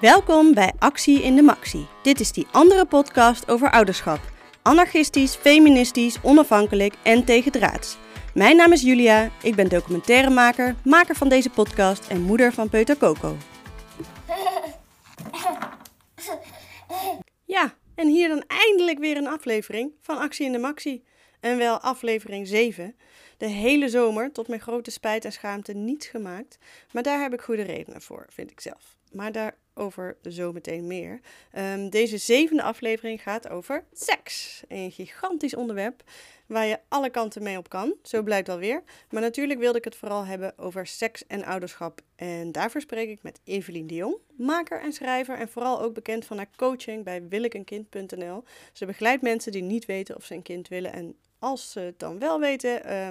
Welkom bij Actie in de Maxi. Dit is die andere podcast over ouderschap. Anarchistisch, feministisch, onafhankelijk en tegendraads. Mijn naam is Julia, ik ben documentairemaker, maker van deze podcast en moeder van Peuter Coco. Ja, en hier dan eindelijk weer een aflevering van Actie in de Maxi. En wel aflevering 7. De hele zomer, tot mijn grote spijt en schaamte, niets gemaakt. Maar daar heb ik goede redenen voor, vind ik zelf. Maar daarover zometeen meer. Ehm, deze zevende aflevering gaat over seks. Een gigantisch onderwerp waar je alle kanten mee op kan. Zo blijkt alweer. Maar natuurlijk wilde ik het vooral hebben over seks en ouderschap. En daarvoor spreek ik met Evelien de Jong, maker en schrijver en vooral ook bekend van haar coaching bij wilikenkind.nl. Ze begeleidt mensen die niet weten of ze een kind willen en als ze het dan wel weten, eh,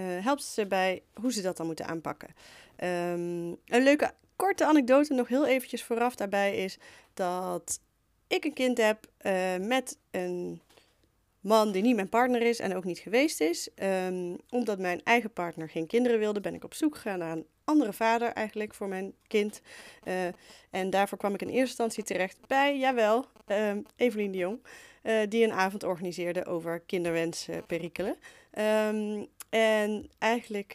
helpt ze bij hoe ze dat dan moeten aanpakken. Ehm, een leuke korte anekdote nog heel eventjes vooraf daarbij is dat ik een kind heb uh, met een man die niet mijn partner is en ook niet geweest is. Um, omdat mijn eigen partner geen kinderen wilde, ben ik op zoek gegaan naar een andere vader eigenlijk voor mijn kind. Uh, en daarvoor kwam ik in eerste instantie terecht bij, jawel, um, Evelien de Jong. Uh, die een avond organiseerde over kinderwensperikelen. Um, en eigenlijk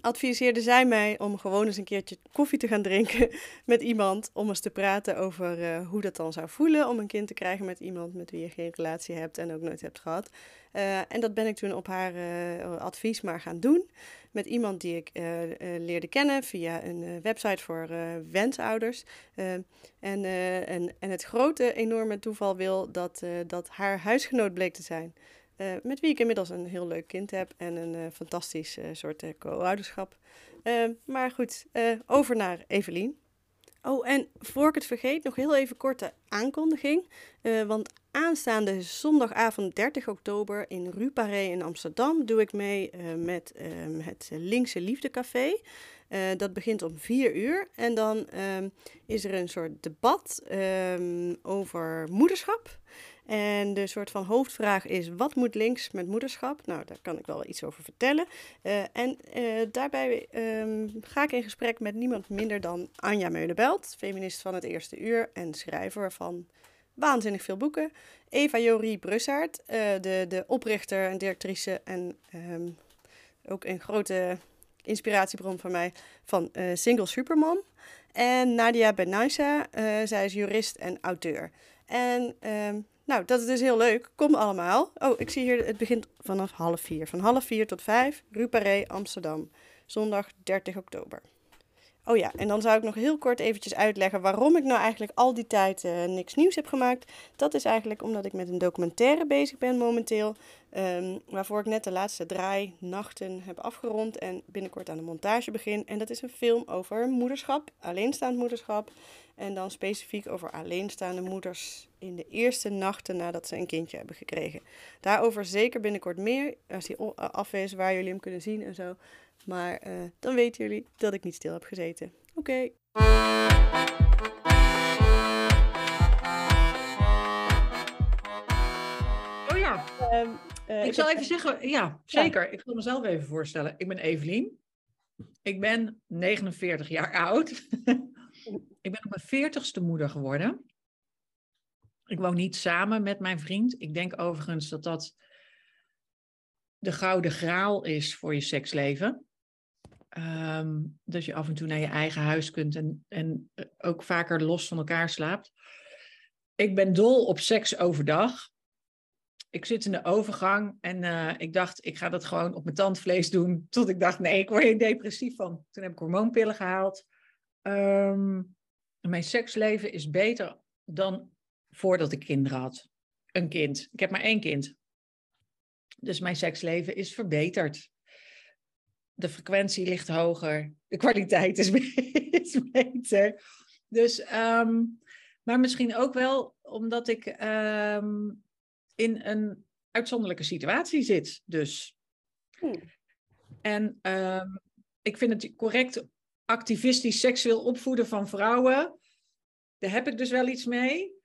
adviseerde zij mij om gewoon eens een keertje koffie te gaan drinken met iemand. Om eens te praten over uh, hoe dat dan zou voelen om een kind te krijgen met iemand met wie je geen relatie hebt en ook nooit hebt gehad. Uh, en dat ben ik toen op haar uh, advies maar gaan doen. Met iemand die ik leerde kennen via een website voor wensouders. en, en, en het grote, enorme toeval wil dat, dat haar huisgenoot bleek te zijn. Uh, met wie ik inmiddels een heel leuk kind heb en een uh, fantastisch uh, soort co-ouderschap. maar goed, over naar Evelien. Oh, en voor ik het vergeet, nog heel even korte aankondiging. want aanstaande zondagavond 30 oktober in Rue Paré in Amsterdam doe ik mee met ehm, het Linkse Liefdecafé. dat begint om 4 uur en dan ehm, is er een soort debat um, over moederschap. En de soort van hoofdvraag is: wat moet links met moederschap? Nou, daar kan ik wel iets over vertellen. Uh, en uh, daarbij um, ga ik in gesprek met niemand minder dan Anja Meulenbelt, feminist van het eerste uur en schrijver van waanzinnig veel boeken. Eva Jorie Brussaert, uh, de, de oprichter en directrice en um, ook een grote inspiratiebron voor mij van Single Superman. En Nadia Benaisa, zij is jurist en auteur. En um, nou, dat is dus heel leuk. Kom allemaal. Oh, ik zie hier, het begint vanaf half vier. Van half vier tot vijf, Rue Paré, Amsterdam. Zondag 30 oktober. Oh ja, en dan zou ik nog heel kort eventjes uitleggen waarom ik nou eigenlijk al die tijd uh, niks nieuws heb gemaakt. Dat is eigenlijk omdat ik met een documentaire bezig ben momenteel. Um, waarvoor ik net de laatste draai nachten heb afgerond en binnenkort aan de montage begin. En dat is een film over moederschap, alleenstaand moederschap. En dan specifiek over alleenstaande moeders in de eerste nachten nadat ze een kindje hebben gekregen. Daarover zeker binnenkort meer, als die af is, waar jullie hem kunnen zien en zo. Maar uh, dan weten jullie dat ik niet stil heb gezeten. Oké. Okay. Oh ja. Um, uh, ik zal even zeggen, ja, zeker. Ja. Ik wil mezelf even voorstellen. Ik ben Evelien. Ik ben 49 jaar oud. ik ben op mijn veertigste moeder geworden. Ik woon niet samen met mijn vriend. Ik denk overigens dat dat de gouden graal is voor je seksleven. Um, dat je af en toe naar je eigen huis kunt en, en eh, ook vaker los van elkaar slaapt. Ik ben dol op seks overdag. Ik zit in de overgang en uh, ik dacht, ik ga dat gewoon op mijn tandvlees doen. Tot ik dacht, nee, ik word er depressief van. Toen heb ik hormoonpillen gehaald. Um, mijn seksleven is beter dan voordat ik kinderen had. Een kind. Ik heb maar één kind. Dus mijn seksleven is verbeterd. De frequentie ligt hoger. De kwaliteit is, is beter. Dus, um, maar misschien ook wel omdat ik um, in een uitzonderlijke situatie zit. Dus. Hmm. En um, ik vind het correct activistisch seksueel opvoeden van vrouwen. Daar heb ik dus wel iets mee.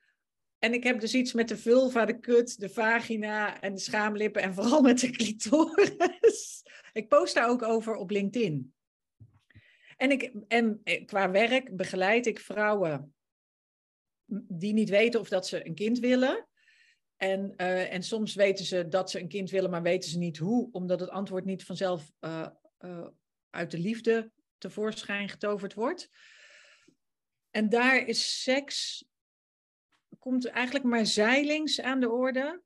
En ik heb dus iets met de vulva, de kut, de vagina en de schaamlippen en vooral met de clitoris. Ik post daar ook over op LinkedIn. En, ik, en qua werk begeleid ik vrouwen die niet weten of dat ze een kind willen. En, uh, en soms weten ze dat ze een kind willen, maar weten ze niet hoe, omdat het antwoord niet vanzelf uh, uh, uit de liefde tevoorschijn getoverd wordt. En daar is seks, komt eigenlijk maar zeilings aan de orde.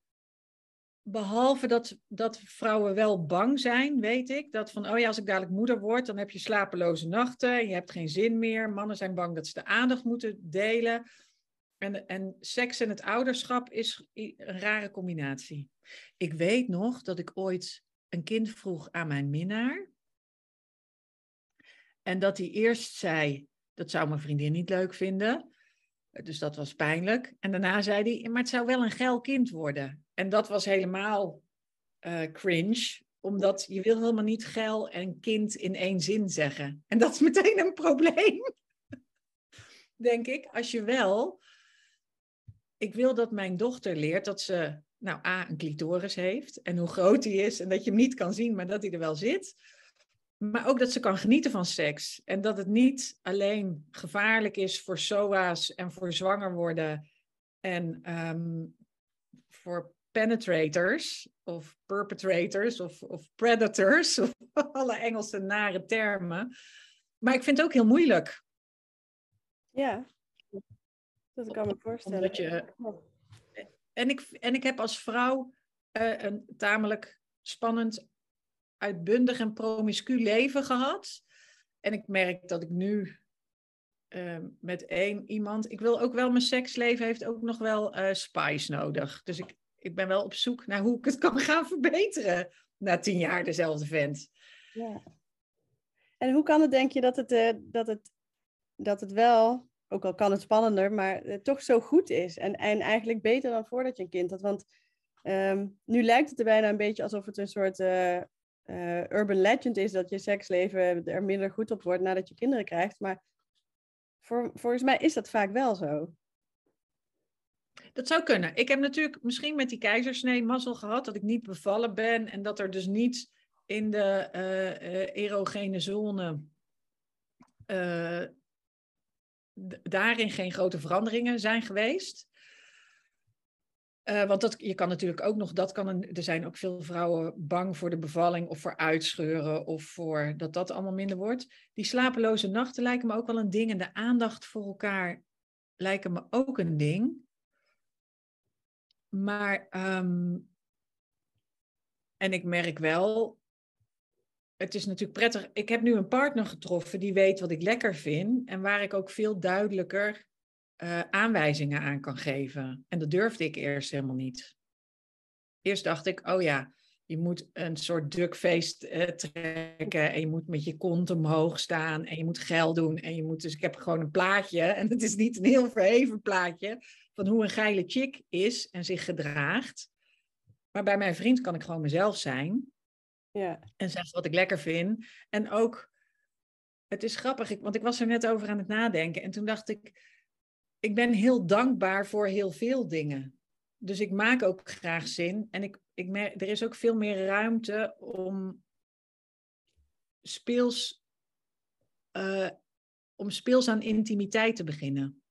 Behalve dat, dat vrouwen wel bang zijn, weet ik. Dat van, oh ja, als ik dadelijk moeder word, dan heb je slapeloze nachten. Je hebt geen zin meer. Mannen zijn bang dat ze de aandacht moeten delen. En, en seks en het ouderschap is een rare combinatie. Ik weet nog dat ik ooit een kind vroeg aan mijn minnaar. En dat hij eerst zei, dat zou mijn vriendin niet leuk vinden. Dus dat was pijnlijk. En daarna zei hij, maar het zou wel een geil kind worden. En dat was helemaal uh, cringe, omdat je wil helemaal niet geil en kind in één zin zeggen. En dat is meteen een probleem, denk ik. Als je wel, ik wil dat mijn dochter leert dat ze, nou A, een clitoris heeft en hoe groot die is en dat je hem niet kan zien, maar dat hij er wel zit. Maar ook dat ze kan genieten van seks. En dat het niet alleen gevaarlijk is voor SOA's en voor zwanger worden en um, voor penetrators of perpetrators of, of predators, of alle Engelse nare termen. Maar ik vind het ook heel moeilijk. Ja, dat kan me voorstellen. Je, en, ik, en ik heb als vrouw uh, een tamelijk spannend uitbundig en promiscu leven gehad. En ik merk dat ik nu uh, met één iemand. Ik wil ook wel, mijn seksleven heeft ook nog wel uh, spice nodig. Dus ik, ik ben wel op zoek naar hoe ik het kan gaan verbeteren. Na tien jaar dezelfde vent. Ja. En hoe kan het, denk je, dat het, uh, dat het, dat het wel, ook al kan het spannender, maar toch zo goed is? En, en eigenlijk beter dan voordat je een kind had. Want um, nu lijkt het er bijna een beetje alsof het een soort uh, urban legend is dat je seksleven er minder goed op wordt nadat je kinderen krijgt. Maar voor, volgens mij is dat vaak wel zo. Dat zou kunnen. Ik heb natuurlijk misschien met die keizersnee mazzel gehad dat ik niet bevallen ben en dat er dus niet in de uh, erogene zone uh, daarin geen grote veranderingen zijn geweest. Want dat, je kan natuurlijk ook nog, dat kan er zijn ook veel vrouwen bang voor de bevalling of voor uitscheuren of voor dat dat allemaal minder wordt. Die slapeloze nachten lijken me ook wel een ding en de aandacht voor elkaar lijken me ook een ding. Maar, um, en ik merk wel, het is natuurlijk prettig. Ik heb nu een partner getroffen die weet wat ik lekker vind en waar ik ook veel duidelijker uh, aanwijzingen aan kan geven. En dat durfde ik eerst helemaal niet. Eerst dacht ik, oh ja, je moet een soort duckface uh, trekken en je moet met je kont omhoog staan en je moet geld doen en je moet dus ik heb gewoon een plaatje en het is niet een heel verheven plaatje van hoe een geile chick is en zich gedraagt. Maar bij mijn vriend kan ik gewoon mezelf zijn. Ja. En zeggen wat ik lekker vind. En ook, het is grappig, ik, want ik was er net over aan het nadenken en toen dacht ik, ik ben heel dankbaar voor heel veel dingen. Dus ik maak ook graag zin. En ik, ik merk, er is ook veel meer ruimte om speels, uh, om speels aan intimiteit te beginnen.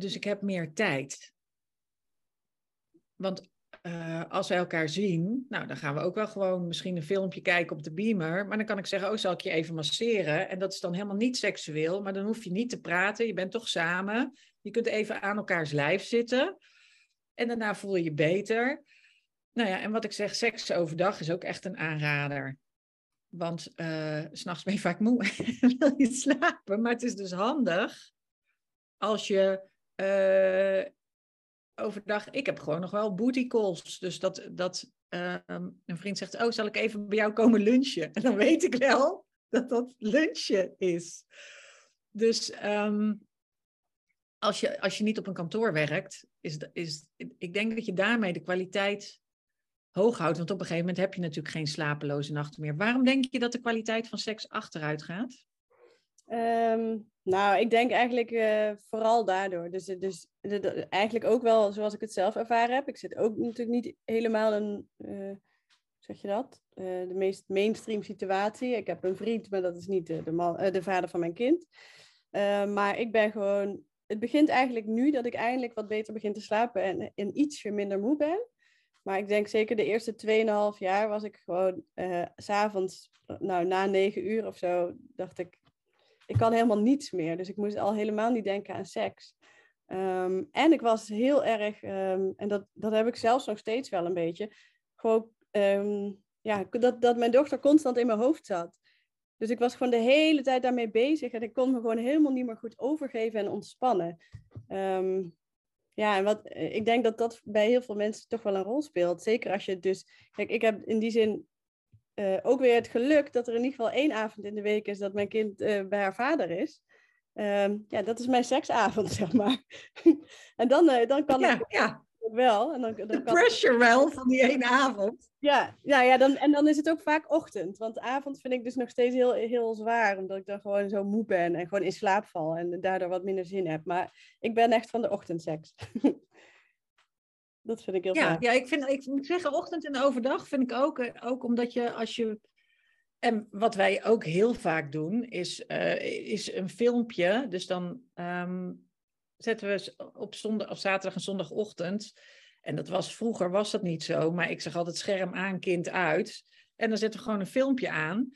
Dus ik heb meer tijd. Want uh, als wij elkaar zien, nou, dan gaan we ook wel gewoon misschien een filmpje kijken op de beamer. Maar dan kan ik zeggen, oh, zal ik je even masseren? En dat is dan helemaal niet seksueel, maar dan hoef je niet te praten. Je bent toch samen. Je kunt even aan elkaars lijf zitten. En daarna voel je je beter. Nou ja, en wat ik zeg, seks overdag is ook echt een aanrader. Want uh, s'nachts ben je vaak moe en wil je slapen. Maar het is dus handig als je uh, overdag, ik heb gewoon nog wel booty calls. Dus dat, dat uh, een vriend zegt, oh, zal ik even bij jou komen lunchen? En dan weet ik wel dat dat lunchen is. Dus um, als, je, als je niet op een kantoor werkt, is, is, ik denk dat je daarmee de kwaliteit hoog houdt. Want op een gegeven moment heb je natuurlijk geen slapeloze nachten meer. Waarom denk je dat de kwaliteit van seks achteruit gaat? Um, nou, ik denk eigenlijk uh, vooral daardoor. Dus, dus eigenlijk ook wel zoals ik het zelf ervaren heb. Ik zit ook natuurlijk niet helemaal een, uh, zeg je dat? De meest mainstream situatie. Ik heb een vriend, maar dat is niet de, de, man, de vader van mijn kind. maar ik ben gewoon. Het begint eigenlijk nu dat ik eindelijk wat beter begin te slapen en, en ietsje minder moe ben. Maar ik denk zeker de eerste 2,5 jaar was ik gewoon uh, s'avonds, nou na 9 uur of zo, dacht ik, ik kan helemaal niets meer. Dus ik moest al helemaal niet denken aan seks. Um, en ik was heel erg, um, en dat, dat heb ik zelfs nog steeds wel een beetje, gewoon um, ja, dat, dat mijn dochter constant in mijn hoofd zat. Dus ik was gewoon de hele tijd daarmee bezig en ik kon me gewoon helemaal niet meer goed overgeven en ontspannen. Ja, en wat, ik denk dat dat bij heel veel mensen toch wel een rol speelt. Zeker als je dus. Kijk, ik heb in die zin uh, ook weer het geluk dat er in ieder geval één avond in de week is dat mijn kind uh, bij haar vader is. Um, ja, dat is mijn seksavond, zeg maar. en dan, uh, dan kan ja, ik. Ja wel. En dan, dan de pressure wel van die ene avond. Ja, ja, ja dan, en dan is het ook vaak ochtend. Want avond vind ik dus nog steeds heel, heel zwaar. Omdat ik dan gewoon zo moe ben en gewoon in slaap val. En daardoor wat minder zin heb. Maar ik ben echt van de ochtendseks. dat vind ik heel ja, fijn. Ja, ik, vind, ik moet zeggen, ochtend en overdag vind ik ook. Eh, ook omdat je als je en wat wij ook heel vaak doen, is, uh, is een filmpje. Dus dan um, zetten we op zondag of zaterdag en zondagochtend. En dat was vroeger was dat niet zo, maar ik zeg altijd scherm aan, kind uit. En dan zetten we gewoon een filmpje aan.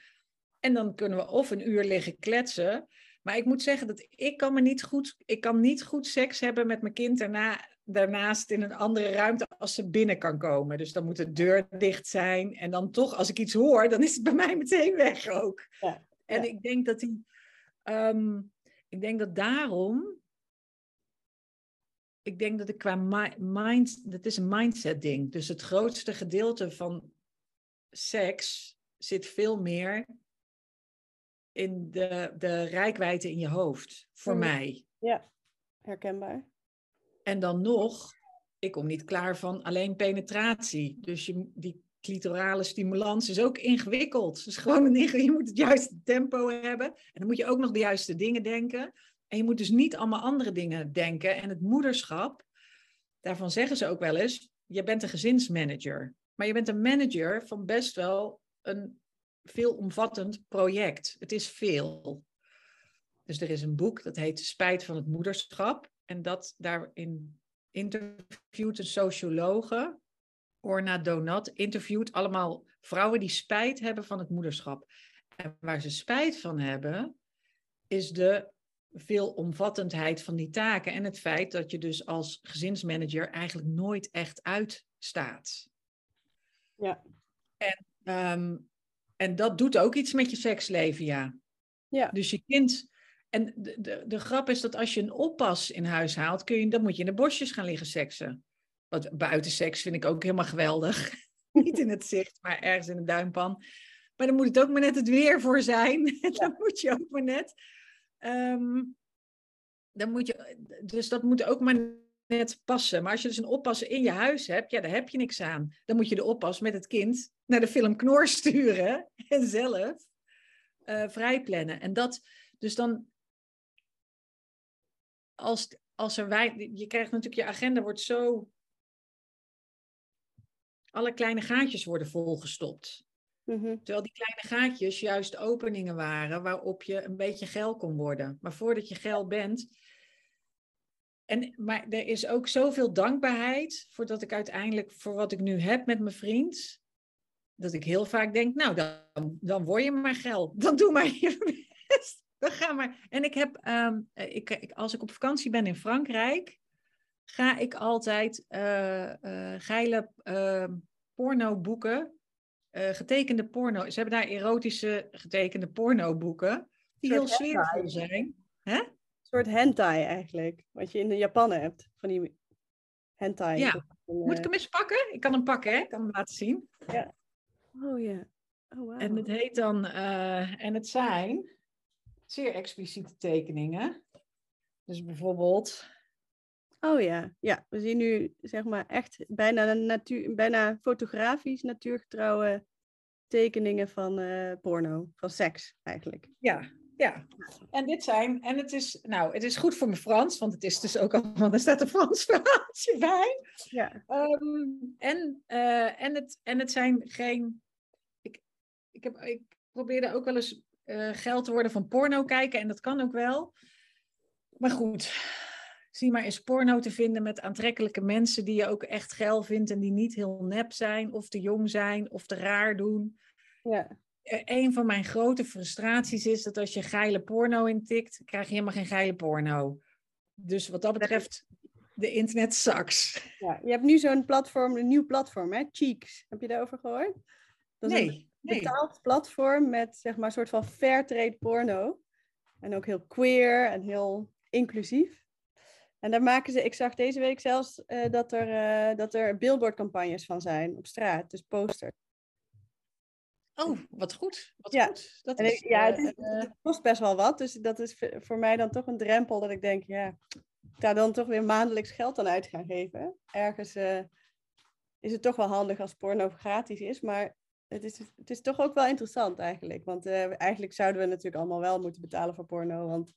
En dan kunnen we of een uur liggen kletsen. Maar ik moet zeggen dat ik kan me niet goed, ik kan niet goed seks hebben met mijn kind daarna, daarnaast in een andere ruimte als ze binnen kan komen. Dus dan moet de deur dicht zijn. En dan toch, als ik iets hoor, dan is het bij mij meteen weg ook. Ja, en ik denk dat die, um, ik denk dat daarom ik denk dat ik qua mind, dat is een mindset ding. Dus het grootste gedeelte van seks zit veel meer in de, de rijkwijde in je hoofd, voor mij. Ja, herkenbaar. En dan nog, ik kom niet klaar van alleen penetratie. Dus die clitorale stimulans is ook ingewikkeld. Dus gewoon een, je moet het juiste tempo hebben. En dan moet je ook nog de juiste dingen denken. En je moet dus niet allemaal andere dingen denken. En het moederschap, daarvan zeggen ze ook wel eens, je bent een gezinsmanager. Maar je bent een manager van best wel een veelomvattend project. Het is veel. Dus er is een boek dat heet Spijt van het moederschap. En dat daarin interviewt een sociologe, Orna Donat, interviewt allemaal vrouwen die spijt hebben van het moederschap. En waar ze spijt van hebben, is de veelomvattendheid van die taken en het feit dat je dus als gezinsmanager eigenlijk nooit echt uitstaat. Ja. En, um, en dat doet ook iets met je seksleven, ja. Ja. Dus je kind. En de, de, de grap is dat als je een oppas in huis haalt, kun je, dan moet je in de bosjes gaan liggen seksen. Wat buiten seks vind ik ook helemaal geweldig. Niet in het zicht, maar ergens in de duimpan. Maar dan moet het ook maar net het weer voor zijn. Ja. dan moet je ook maar net. Um, dan moet je, dus dat moet ook maar net passen. Maar als je dus een oppas in je huis hebt, ja, daar heb je niks aan. Dan moet je de oppas met het kind naar de film Knor sturen en zelf uh, vrijplannen. En dat, dus dan, als, als er wij, je krijgt natuurlijk, je agenda wordt zo, alle kleine gaatjes worden volgestopt. Mm Terwijl die kleine gaatjes juist openingen waren waarop je een beetje geil kon worden. Maar voordat je geil bent. En, maar er is ook zoveel dankbaarheid voordat ik uiteindelijk voor wat ik nu heb met mijn vriend. Dat ik heel vaak denk, nou dan, dan word je maar geil. Dan doe maar je best. Maar. En ik heb, um, ik, ik, als ik op vakantie ben in Frankrijk, ga ik altijd uh, uh, geile uh, porno boeken uh, getekende porno. Ze hebben daar erotische getekende pornoboeken. Die heel sfeervol zijn. Hè? Een soort hentai eigenlijk. Wat je in de Japan hebt. Van die hentai. Ja. Moet ik hem eens pakken? Ik kan hem pakken, hè? Ik kan hem laten zien. Ja. Oh ja. Oh, wow. En het heet dan... Uh, en het zijn zeer expliciete tekeningen. Dus bijvoorbeeld... Oh ja, ja. We zien nu zeg maar echt bijna, natuur, bijna fotografisch natuurgetrouwe tekeningen van uh, porno, van seks eigenlijk. Ja, Ja, en dit zijn, en het is, nou, het is goed voor mijn Frans, want het is dus ook allemaal, er staat een Frans verhaaltje bij. Ja. Ehm, en, uh, en, het, en het zijn geen, ik, ik, heb, ik probeerde ook wel eens uh, geld te worden van porno kijken, en dat kan ook wel. Maar goed, zie maar eens porno te vinden met aantrekkelijke mensen die je ook echt geil vindt en die niet heel nep zijn, of te jong zijn, of te raar doen. Ja. Eh, een van mijn grote frustraties is dat als je geile porno intikt, krijg je helemaal geen geile porno. Dus wat dat betreft, de internet sucks. Ja, je hebt nu zo'n platform, een nieuw platform, hè? Cheeks. Heb je daarover gehoord? Dat is nee, een betaald platform met zeg maar een soort van fair trade porno. En ook heel queer en heel inclusief. En daar maken ze, ik zag deze week zelfs uh, dat, er, uh, dat er billboardcampagnes van zijn op straat, dus posters. Oh, wat goed. Wat ja. goed. Dat is, ja, het, is, uh, het, kost best wel wat. Dus dat is voor mij dan toch een drempel dat ik denk, ja, ik daar dan toch weer maandelijks geld aan uit gaan geven. Ergens uh, is het toch wel handig als porno gratis is, maar het is, het is toch ook wel interessant eigenlijk. Want uh, eigenlijk zouden we natuurlijk allemaal wel moeten betalen voor porno, want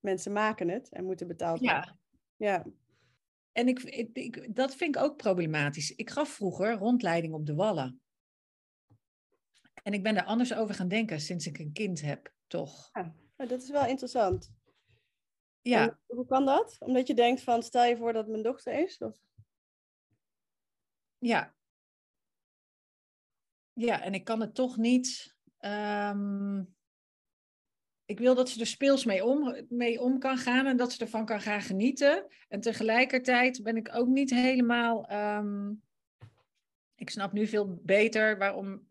mensen maken het en moeten betaald worden. Ja. ja. En ik, ik, ik, dat vind ik ook problematisch. Ik gaf vroeger rondleiding op de Wallen. En ik ben er anders over gaan denken sinds ik een kind heb, toch? Ja, dat is wel interessant. Ja. hoe kan dat? Omdat je denkt van, stel je voor dat mijn dochter is? Of? Ja. Ja, en ik kan het toch niet... Um... Ik wil dat ze er speels mee om, mee om kan gaan en dat ze ervan kan gaan genieten. En tegelijkertijd ben ik ook niet helemaal... Um... Ik snap nu veel beter waarom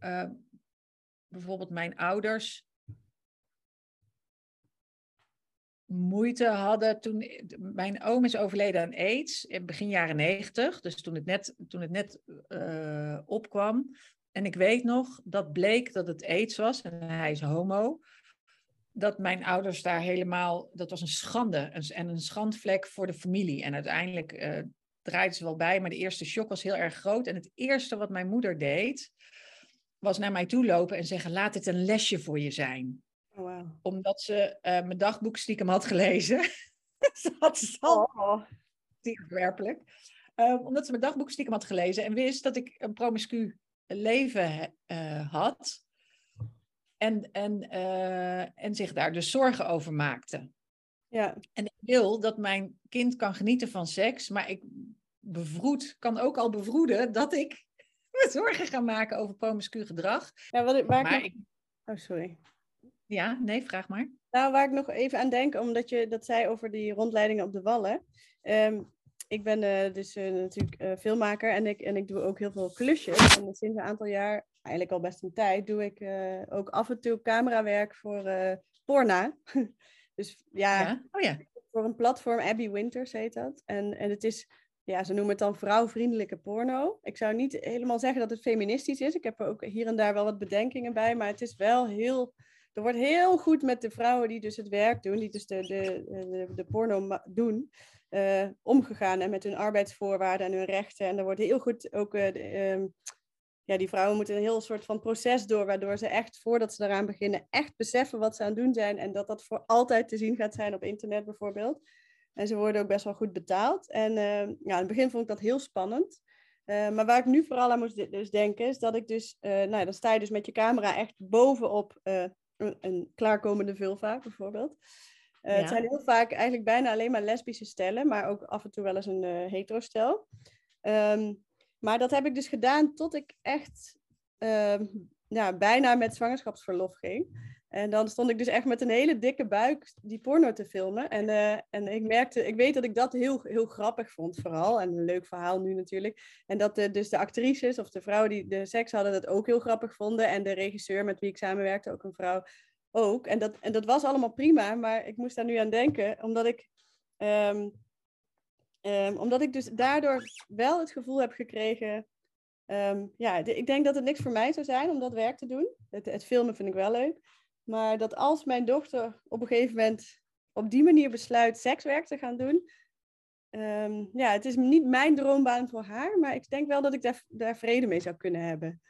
uh, bijvoorbeeld mijn ouders moeite hadden toen mijn oom is overleden aan AIDS in begin jaren negentig, dus toen het net, toen het net uh, opkwam. En ik weet nog dat bleek dat het AIDS was en hij is homo. Dat mijn ouders daar helemaal, dat was een schande en een schandvlek voor de familie. En uiteindelijk uh, draaide ze wel bij, maar de eerste shock was heel erg groot. En het eerste wat mijn moeder deed, was naar mij toe lopen en zeggen: laat dit een lesje voor je zijn. Oh, wow. Omdat ze uh, mijn dagboek stiekem had gelezen. ze had het al. Oh. Werkelijk. Uh, omdat ze mijn dagboek stiekem had gelezen en wist dat ik een promiscu leven uh, had. En, en, en zich daar dus zorgen over maakte. Ja. En ik wil dat mijn kind kan genieten van seks, maar ik bevroed, kan ook al bevroeden dat ik zorgen gaan maken over promiscu gedrag. Ja, wat, waar ik Oh, sorry. Ja, nee, vraag maar. Nou, waar ik nog even aan denk, omdat je dat zei over die rondleidingen op de wallen. Um, ik ben uh, dus uh, natuurlijk uh, filmmaker en ik, en ik doe ook heel veel klusjes. En sinds een aantal jaar, eigenlijk al best een tijd, doe ik ook af en toe camerawerk voor Porna. dus ja, ja? Oh, ja, voor een platform, Abby Winters heet dat. En, en het is ja, ze noemen het dan vrouwvriendelijke porno. Ik zou niet helemaal zeggen dat het feministisch is. Ik heb er ook hier en daar wel wat bedenkingen bij, maar het is wel heel. Er wordt heel goed met de vrouwen die dus het werk doen, die dus de, de, de, porno doen, uh, omgegaan en met hun arbeidsvoorwaarden en hun rechten. En er wordt heel goed ook. De, uh, ja, die vrouwen moeten een heel soort van proces door, waardoor ze echt voordat ze eraan beginnen, echt beseffen wat ze aan het doen zijn en dat dat voor altijd te zien gaat zijn op internet bijvoorbeeld. En ze worden ook best wel goed betaald. En uh, ja, in het begin vond ik dat heel spannend. Maar waar ik nu vooral aan moest dus denken, is dat ik dus, uh, nou, dan sta je dus met je camera echt bovenop een, klaarkomende vulva, bijvoorbeeld. Ja. Het zijn heel vaak eigenlijk bijna alleen maar lesbische stellen, maar ook af en toe wel eens een hetero stel. Um, maar dat heb ik dus gedaan tot ik echt ehm, ja, bijna met zwangerschapsverlof ging. En dan stond ik dus echt met een hele dikke buik die porno te filmen. En, uh, en ik merkte, ik weet dat ik dat heel, heel grappig vond vooral. En een leuk verhaal nu natuurlijk. En dat de, dus de actrices of de vrouwen die de seks hadden dat ook heel grappig vonden. En de regisseur met wie ik samenwerkte, ook een vrouw, ook. En dat, en dat was allemaal prima, maar ik moest daar nu aan denken, omdat ik... Um, um, omdat ik dus daardoor wel het gevoel heb gekregen Um, ja, ik denk dat het niks voor mij zou zijn om dat werk te doen. Het, het, filmen vind ik wel leuk. Maar dat als mijn dochter op een gegeven moment op die manier besluit sekswerk te gaan doen. Um, ja, het is niet mijn droombaan voor haar, maar ik denk wel dat ik daar, daar vrede mee zou kunnen hebben.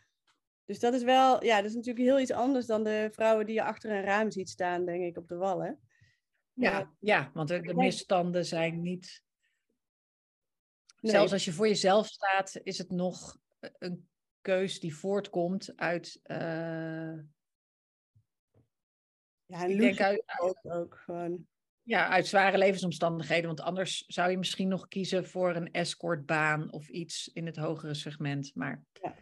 Dus dat is wel, ja, dat is natuurlijk heel iets anders dan de vrouwen die je achter een raam ziet staan, denk ik, op de wallen. Ja, ja want de, misstanden zijn niet. Zelfs als je voor jezelf staat, is het nog een keus die voortkomt uit. Uh... ja, en ik denk uit, ook, ook gewoon. Ja, uit zware levensomstandigheden. Want anders zou je misschien nog kiezen voor een escortbaan of iets in het hogere segment. Maar ja.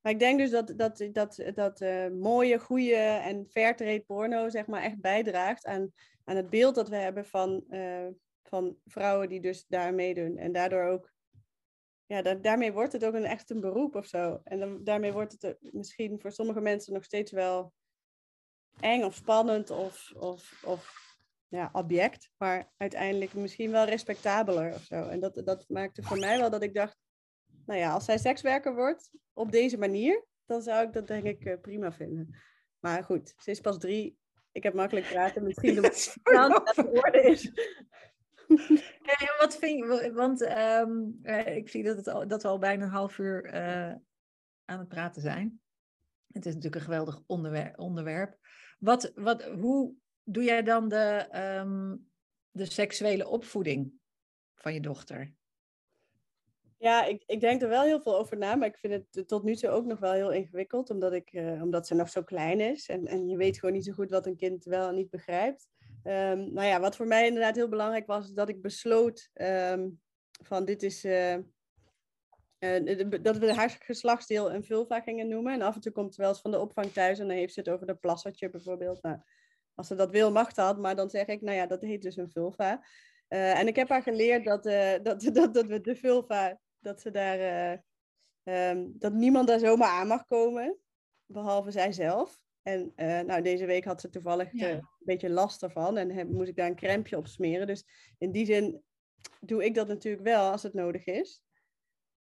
Maar ik denk dus dat, dat, dat, dat uh, mooie, goede en fairtrade porno zeg maar echt bijdraagt aan, aan het beeld dat we hebben van, uh, van vrouwen die dus daar meedoen. En daardoor ook, ja, da daarmee wordt het ook een echt een beroep of zo. En dan, daarmee wordt het misschien voor sommige mensen nog steeds wel eng of spannend of, of, of ja, object, maar uiteindelijk misschien wel respectabeler of zo. En dat, dat maakte voor mij wel dat ik dacht, nou ja, als zij sekswerker wordt op deze manier, dan zou ik dat denk ik eh, prima vinden. Maar goed, ze is pas drie. Ik heb makkelijk praten. Misschien de dat het woorden is. Wat vind je, want ehm, eh, ik zie dat, het al, dat we al bijna een half uur uh, aan het praten zijn. Het is natuurlijk een geweldig onderwerp. onderwerp. Wat, wat, hoe doe jij dan de, um, de seksuele opvoeding van je dochter? Ja, ik, ik denk er wel heel veel over na, maar ik vind het tot nu toe ook nog wel heel ingewikkeld, omdat, ik, uh, omdat ze nog zo klein is en, en je weet gewoon niet zo goed wat een kind wel en niet begrijpt. Um, nou ja, wat voor mij inderdaad heel belangrijk was, dat ik besloot um, van dit is, uh, uh, dat we haar geslachtsdeel een vulva gingen noemen. En af en toe komt ze wel eens van de opvang thuis en dan heeft ze het over de plassertje bijvoorbeeld. Nou, als ze dat wil, mag dat, maar dan zeg ik, nou ja, dat heet dus een vulva. en ik heb haar geleerd dat, dat, dat, dat we de vulva dat ze daar, uh, um, dat niemand daar zomaar aan mag komen, behalve zijzelf. En nou, deze week had ze toevallig ja. een beetje last ervan en heb, moest ik daar een crempje op smeren. Dus in die zin doe ik dat natuurlijk wel als het nodig is.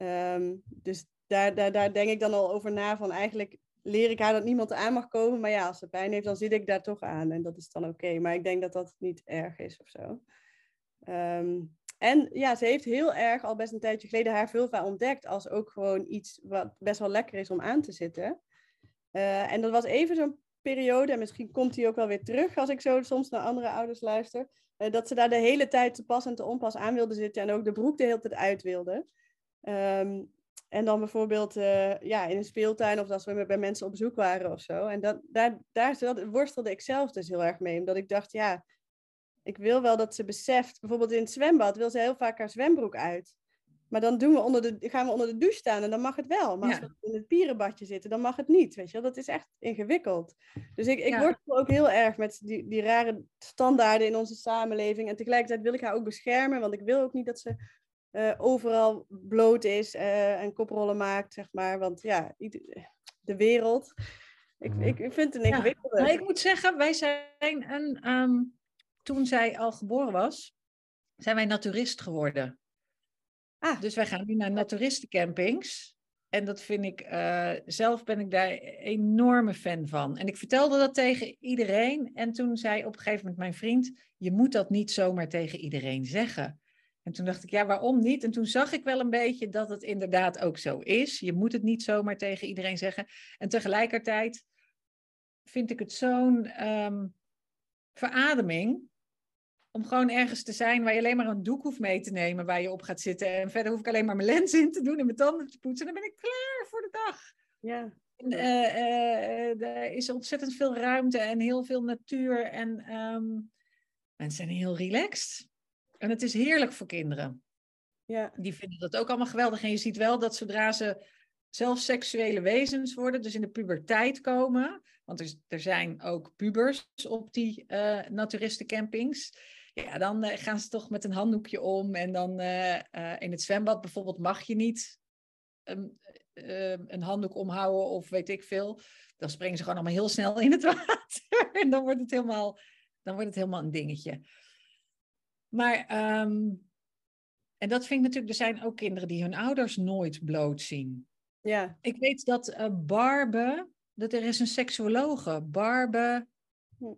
Um, dus daar, daar, daar denk ik dan al over na van eigenlijk leer ik haar dat niemand aan mag komen. Maar ja, als ze pijn heeft, dan zit ik daar toch aan. En dat is dan oké. Maar ik denk dat dat niet erg is of zo. Um, en ja, ze heeft heel erg al best een tijdje geleden haar vulva ontdekt als ook gewoon iets wat best wel lekker is om aan te zitten. Uh, en dat was even zo'n periode, en misschien komt die ook wel weer terug als ik zo soms naar andere ouders luister, uh, dat ze daar de hele tijd te pas en te onpas aan wilde zitten en ook de broek de hele tijd uit wilde. Um, en dan bijvoorbeeld uh, ja, in een speeltuin of als we bij mensen op bezoek waren of zo. En dat, daar, daar worstelde ik zelf dus heel erg mee, omdat ik dacht, ja, ik wil wel dat ze beseft, bijvoorbeeld in het zwembad wil ze heel vaak haar zwembroek uit. Maar dan doen we onder de, gaan we onder de douche staan en dan mag het wel. Maar als we in het pierenbadje zitten, dan mag het niet. Weet je wel? Dat is echt ingewikkeld. Dus ik, ik word ook heel erg met die, die rare standaarden in onze samenleving. En tegelijkertijd wil ik haar ook beschermen, want ik wil ook niet dat ze uh, overal bloot is uh, en koprollen maakt, zeg maar. Want ja, de wereld. Ik, ik, ik vind het een ingewikkelde. Ja. Maar ik moet zeggen, wij zijn een... Um toen zij al geboren was, zijn wij naturist geworden. Ah. Dus wij gaan nu naar naturistencampings. En dat vind ik, uh, zelf ben ik daar enorme fan van. En ik vertelde dat tegen iedereen. En toen zei op een gegeven moment mijn vriend, je moet dat niet zomaar tegen iedereen zeggen. En toen dacht ik, ja, waarom niet? En toen zag ik wel een beetje dat het inderdaad ook zo is. Je moet het niet zomaar tegen iedereen zeggen. En tegelijkertijd vind ik het zo'n um, verademing om gewoon ergens te zijn waar je alleen maar een doek hoeft mee te nemen waar je op gaat zitten. En verder hoef ik alleen maar mijn lens in te doen en mijn tanden te poetsen. En dan ben ik klaar voor de dag. Ja. En, uh, uh, er is ontzettend veel ruimte en heel veel natuur. En um, mensen zijn heel relaxed. En het is heerlijk voor kinderen. Ja. Die vinden dat ook allemaal geweldig. En je ziet wel dat zodra ze zelf seksuele wezens worden, dus in de puberteit komen. Want er, er zijn ook pubers op die uh, naturistencampings ja, dan uh, gaan ze toch met een handdoekje om. En dan uh, uh, in het zwembad bijvoorbeeld mag je niet um, een handdoek omhouden of weet ik veel. Dan springen ze gewoon allemaal heel snel in het water. en dan wordt het helemaal, dan wordt het helemaal een dingetje. Maar, um, en dat vind ik natuurlijk, er zijn ook kinderen die hun ouders nooit bloot zien. Ja. Ik weet dat Barbe, dat er is een seksuologe, Barbe hm.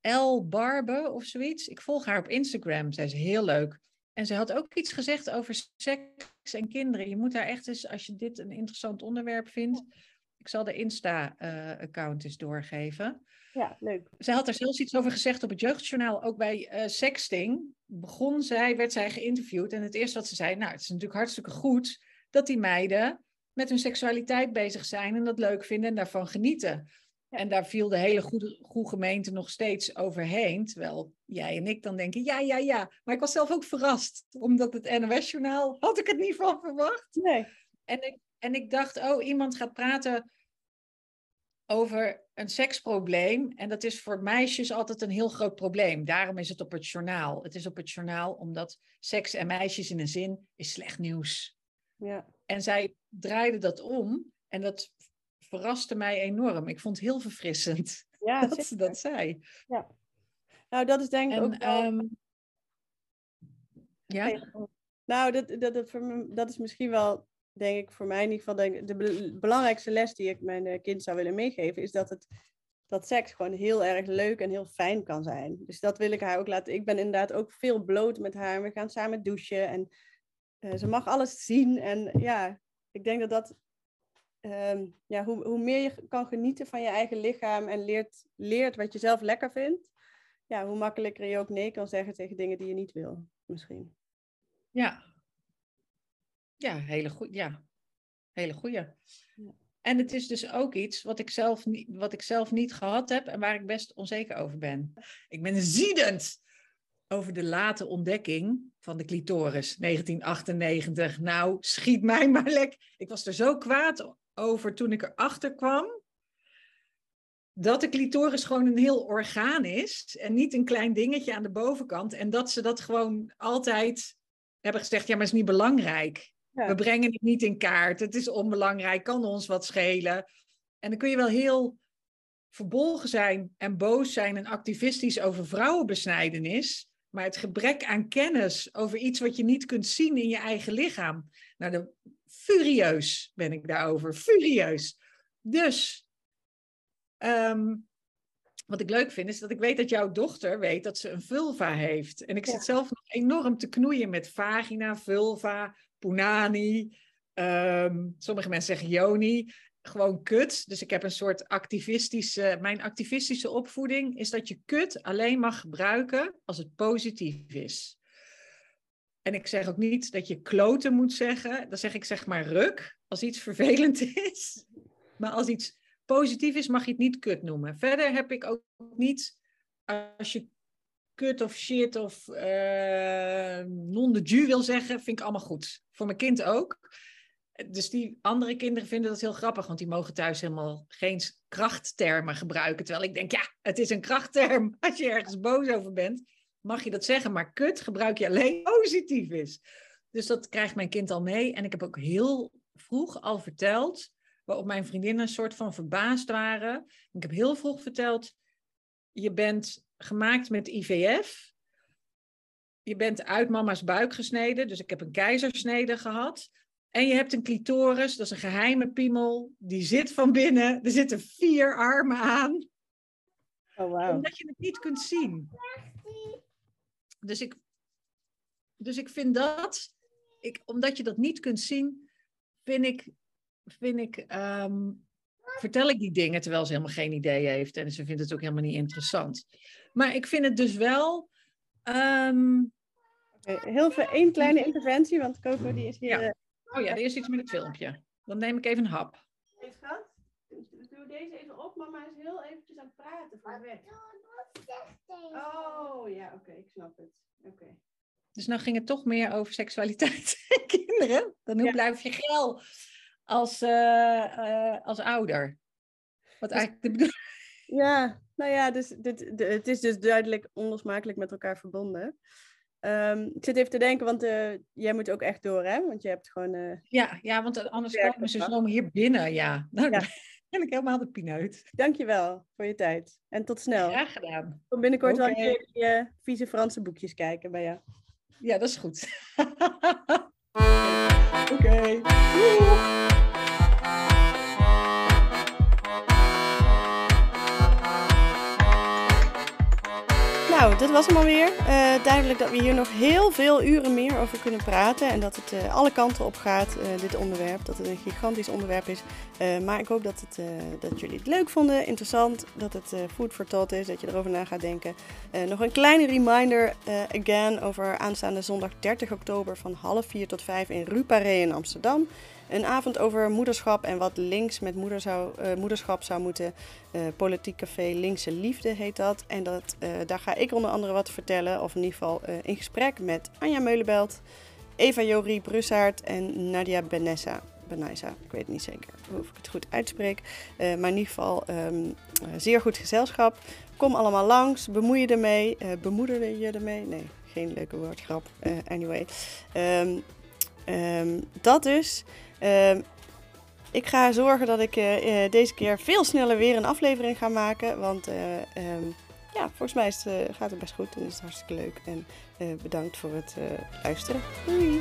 L. Barbe of zoiets. Ik volg haar op Instagram. Zij is heel leuk. En ze had ook iets gezegd over seks en kinderen. Je moet daar echt eens, als je dit een interessant onderwerp vindt, Ik zal de Insta-account eens doorgeven. Ja, leuk. Zij had er zelfs iets over gezegd op het jeugdjournaal. Ook bij uh, sexting begon zij, werd zij geïnterviewd. En het eerste wat ze zei, nou, het is natuurlijk hartstikke goed dat die meiden met hun seksualiteit bezig zijn en dat leuk vinden en daarvan genieten. En daar viel de hele goede, goede gemeente nog steeds overheen. Terwijl jij en ik dan denken, ja, ja, ja. Maar ik was zelf ook verrast. Omdat het NOS-journaal, had ik het niet van verwacht. Nee. En ik, en ik dacht, oh, iemand gaat praten over een seksprobleem. En dat is voor meisjes altijd een heel groot probleem. Daarom is het op het journaal. Het is op het journaal omdat seks en meisjes in een zin is slecht nieuws. Ja. En zij draaide dat om. En dat verraste mij enorm. Ik vond het heel verfrissend ja, dat ze dat zei. Ja. Nou, dat is denk ik ook wel... Ehm, ja? Nou, dat, dat, dat, dat is misschien wel denk ik voor mij in ieder geval, denk, de belangrijkste les die ik mijn eh, kind zou willen meegeven, is dat, het, dat seks gewoon heel erg leuk en heel fijn kan zijn. Dus dat wil ik haar ook laten. Ik ben inderdaad ook veel bloot met haar. We gaan samen douchen en uh, ze mag alles zien. En ja, ik denk dat dat, um, ja, hoe, hoe meer je kan genieten van je eigen lichaam en leert, leert wat je zelf lekker vindt, ja, hoe makkelijker je ook nee kan zeggen tegen dingen die je niet wil, misschien. Ja, ja, hele goed. Ja, hele goeie. En het is dus ook iets wat ik, zelf niet, wat ik zelf niet gehad heb en waar ik best onzeker over ben. Ik ben ziedend over de late ontdekking van de clitoris, 1998. Nou, schiet mij maar lek. Ik was er zo kwaad over toen ik erachter kwam dat de clitoris gewoon een heel orgaan is en niet een klein dingetje aan de bovenkant. En dat ze dat gewoon altijd hebben gezegd, ja, maar het is niet belangrijk. We brengen het niet in kaart. Het is onbelangrijk, kan ons wat schelen. En dan kun je wel heel verbolgen zijn en boos zijn en activistisch over vrouwenbesnijdenis. Maar het gebrek aan kennis over iets wat je niet kunt zien in je eigen lichaam. Nou, de, furieus ben ik daarover. Furieus. Dus, ehm, wat ik leuk vind, is dat ik weet dat jouw dochter weet dat ze een vulva heeft. En ik zit zelf nog enorm te knoeien met vagina, vulva, punani. Um, sommige mensen zeggen yoni. Gewoon kut. Dus ik heb een soort activistische. Mijn activistische opvoeding is dat je kut alleen mag gebruiken als het positief is. En ik zeg ook niet dat je kloten moet zeggen. Dan zeg ik zeg maar ruk als iets vervelend is. Maar als iets positief is, mag je het niet kut noemen. Verder heb ik ook niet. Als je kut of shit of uh, non de ju wil zeggen, vind ik allemaal goed. Voor mijn kind ook. Dus die andere kinderen vinden dat heel grappig, want die mogen thuis helemaal geen krachttermen gebruiken. Terwijl ik denk, ja, het is een krachtterm. Als je ergens boos over bent, mag je dat zeggen. Maar kut gebruik je alleen positief is. Dus dat krijgt mijn kind al mee. En ik heb ook heel vroeg al verteld, waarop mijn vriendinnen een soort van verbaasd waren. Ik heb heel vroeg verteld, je bent gemaakt met IVF. Je bent uit mama's buik gesneden, dus ik heb een keizersnede gehad. En je hebt een clitoris, dat is een geheime piemel, die zit van binnen. Er zitten vier armen aan. Oh, wow. Omdat je het niet kunt zien. Dus ik, dus ik vind dat, ik, omdat je dat niet kunt zien, vind ik, vind ik ehm, vertel ik die dingen terwijl ze helemaal geen idee heeft. En ze vindt het ook helemaal niet interessant. Maar ik vind het dus wel. Um... heel veel, één kleine interventie, want Coco die is hier. Ja. Oh ja, er is iets met het filmpje. Dan neem ik even een hap. Schat, doe deze even op. Mama is heel eventjes aan het praten voor weg. Oh ja, oké, ik snap het. Oké. Dus nou ging het toch meer over seksualiteit en kinderen. Dan hoe blijf je geil? als, uh, uh, als ouder. Wat dus eigenlijk de bedoeling Ja, nou ja, dus dit, het is dus duidelijk onlosmakelijk met elkaar verbonden. Um, ik zit even te denken, want uh, jij moet ook echt door, hè? Want je hebt gewoon... ja, ja, want anders komen ze zo hier binnen, ja. Nou, ja. ben ik helemaal de pineut. Dankjewel voor je tijd. En tot snel. Graag gedaan. Kom binnenkort okay. wel een keer je vieze Franse boekjes kijken bij jou. Ja, dat is goed. Oké. Okay. Nou, dit was hem alweer. Uh, duidelijk dat we hier nog heel veel uren meer over kunnen praten. En dat het uh, alle kanten op gaat, uh, dit onderwerp. Dat het een gigantisch onderwerp is. maar ik hoop dat, het, dat jullie het leuk vonden, interessant. Dat het food for thought is, dat je erover na gaat denken. nog een kleine reminder, again, over aanstaande zondag 30 oktober van half vier tot vijf in Ruparé in Amsterdam. Een avond over moederschap en wat links met moeder zou, uh, moederschap zou moeten. Uh, Politiek Café Linkse Liefde heet dat. En dat, uh, daar ga ik onder andere wat vertellen. Of in ieder geval in gesprek met Anja Meulenbelt, Eva Jorie Brussaert en Nadia Benessa. Benessa, ik weet niet zeker of ik het goed uitspreek. maar in ieder geval um, zeer goed gezelschap. Kom allemaal langs, bemoei je ermee. bemoeder je ermee? Nee, geen leuke woordgrap. anyway. Um, um, dat dus. Ehm, ik ga zorgen dat ik uh, deze keer veel sneller weer een aflevering ga maken. Want uh, um, ja, volgens mij het, gaat het best goed en is hartstikke leuk. En bedankt voor het luisteren. Doei!